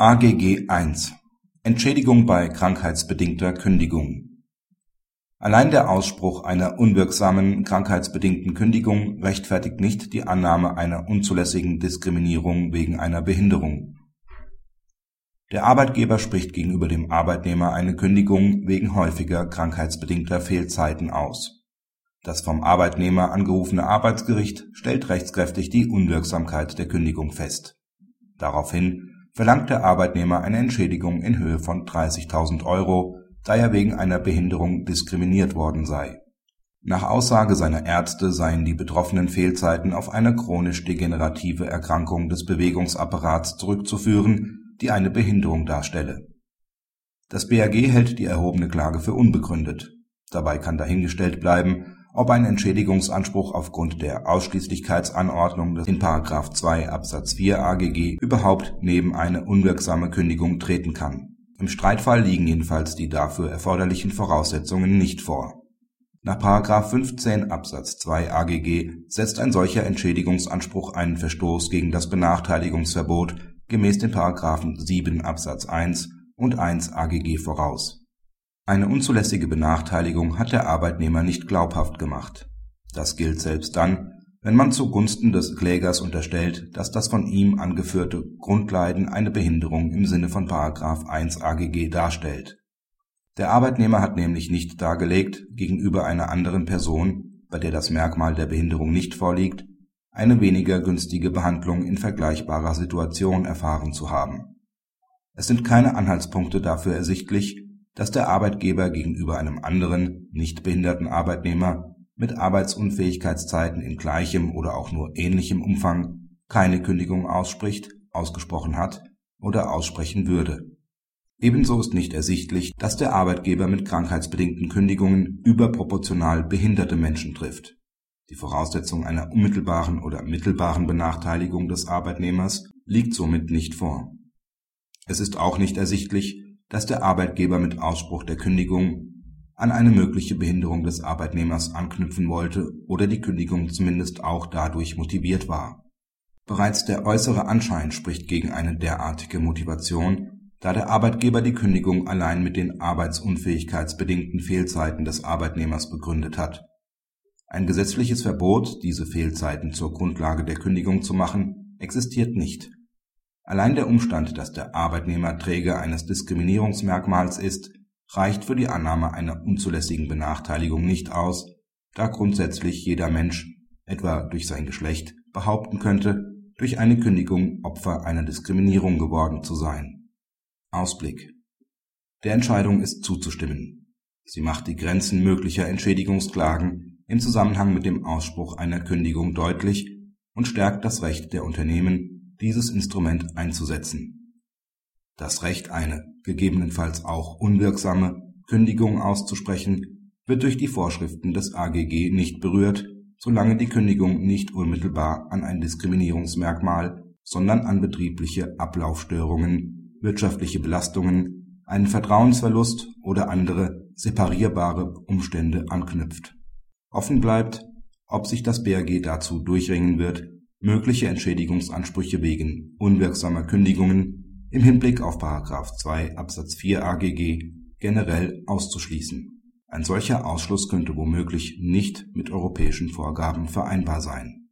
AGG 1 Entschädigung bei krankheitsbedingter Kündigung Allein der Ausspruch einer unwirksamen krankheitsbedingten Kündigung rechtfertigt nicht die Annahme einer unzulässigen Diskriminierung wegen einer Behinderung. Der Arbeitgeber spricht gegenüber dem Arbeitnehmer eine Kündigung wegen häufiger krankheitsbedingter Fehlzeiten aus. Das vom Arbeitnehmer angerufene Arbeitsgericht stellt rechtskräftig die Unwirksamkeit der Kündigung fest. Daraufhin verlangt der Arbeitnehmer eine Entschädigung in Höhe von 30.000 Euro, da er wegen einer Behinderung diskriminiert worden sei. Nach Aussage seiner Ärzte seien die betroffenen Fehlzeiten auf eine chronisch degenerative Erkrankung des Bewegungsapparats zurückzuführen, die eine Behinderung darstelle. Das BAG hält die erhobene Klage für unbegründet. Dabei kann dahingestellt bleiben ob ein Entschädigungsanspruch aufgrund der Ausschließlichkeitsanordnung in § 2 Absatz 4 AGG überhaupt neben eine unwirksame Kündigung treten kann. Im Streitfall liegen jedenfalls die dafür erforderlichen Voraussetzungen nicht vor. Nach § 15 Absatz 2 AGG setzt ein solcher Entschädigungsanspruch einen Verstoß gegen das Benachteiligungsverbot gemäß den § 7 Absatz 1 und 1 AGG voraus eine unzulässige Benachteiligung hat der Arbeitnehmer nicht glaubhaft gemacht. Das gilt selbst dann, wenn man zugunsten des Klägers unterstellt, dass das von ihm angeführte Grundleiden eine Behinderung im Sinne von § 1 AGG darstellt. Der Arbeitnehmer hat nämlich nicht dargelegt, gegenüber einer anderen Person, bei der das Merkmal der Behinderung nicht vorliegt, eine weniger günstige Behandlung in vergleichbarer Situation erfahren zu haben. Es sind keine Anhaltspunkte dafür ersichtlich dass der Arbeitgeber gegenüber einem anderen, nicht behinderten Arbeitnehmer mit Arbeitsunfähigkeitszeiten in gleichem oder auch nur ähnlichem Umfang keine Kündigung ausspricht, ausgesprochen hat oder aussprechen würde. Ebenso ist nicht ersichtlich, dass der Arbeitgeber mit krankheitsbedingten Kündigungen überproportional behinderte Menschen trifft. Die Voraussetzung einer unmittelbaren oder mittelbaren Benachteiligung des Arbeitnehmers liegt somit nicht vor. Es ist auch nicht ersichtlich dass der Arbeitgeber mit Ausspruch der Kündigung an eine mögliche Behinderung des Arbeitnehmers anknüpfen wollte oder die Kündigung zumindest auch dadurch motiviert war. Bereits der äußere Anschein spricht gegen eine derartige Motivation, da der Arbeitgeber die Kündigung allein mit den arbeitsunfähigkeitsbedingten Fehlzeiten des Arbeitnehmers begründet hat. Ein gesetzliches Verbot, diese Fehlzeiten zur Grundlage der Kündigung zu machen, existiert nicht Allein der Umstand, dass der Arbeitnehmer Träger eines Diskriminierungsmerkmals ist, reicht für die Annahme einer unzulässigen Benachteiligung nicht aus, da grundsätzlich jeder Mensch, etwa durch sein Geschlecht, behaupten könnte, durch eine Kündigung Opfer einer Diskriminierung geworden zu sein. Ausblick Der Entscheidung ist zuzustimmen. Sie macht die Grenzen möglicher Entschädigungsklagen im Zusammenhang mit dem Ausspruch einer Kündigung deutlich und stärkt das Recht der Unternehmen dieses Instrument einzusetzen. Das Recht, eine gegebenenfalls auch unwirksame Kündigung auszusprechen, wird durch die Vorschriften des AGG nicht berührt, solange die Kündigung nicht unmittelbar an ein Diskriminierungsmerkmal, sondern an betriebliche Ablaufstörungen, wirtschaftliche Belastungen, einen Vertrauensverlust oder andere separierbare Umstände anknüpft. Offen bleibt, ob sich das BAG dazu durchringen wird, mögliche Entschädigungsansprüche wegen unwirksamer Kündigungen im Hinblick auf § 2 Absatz 4 AGG generell auszuschließen. Ein solcher Ausschluss könnte womöglich nicht mit europäischen Vorgaben vereinbar sein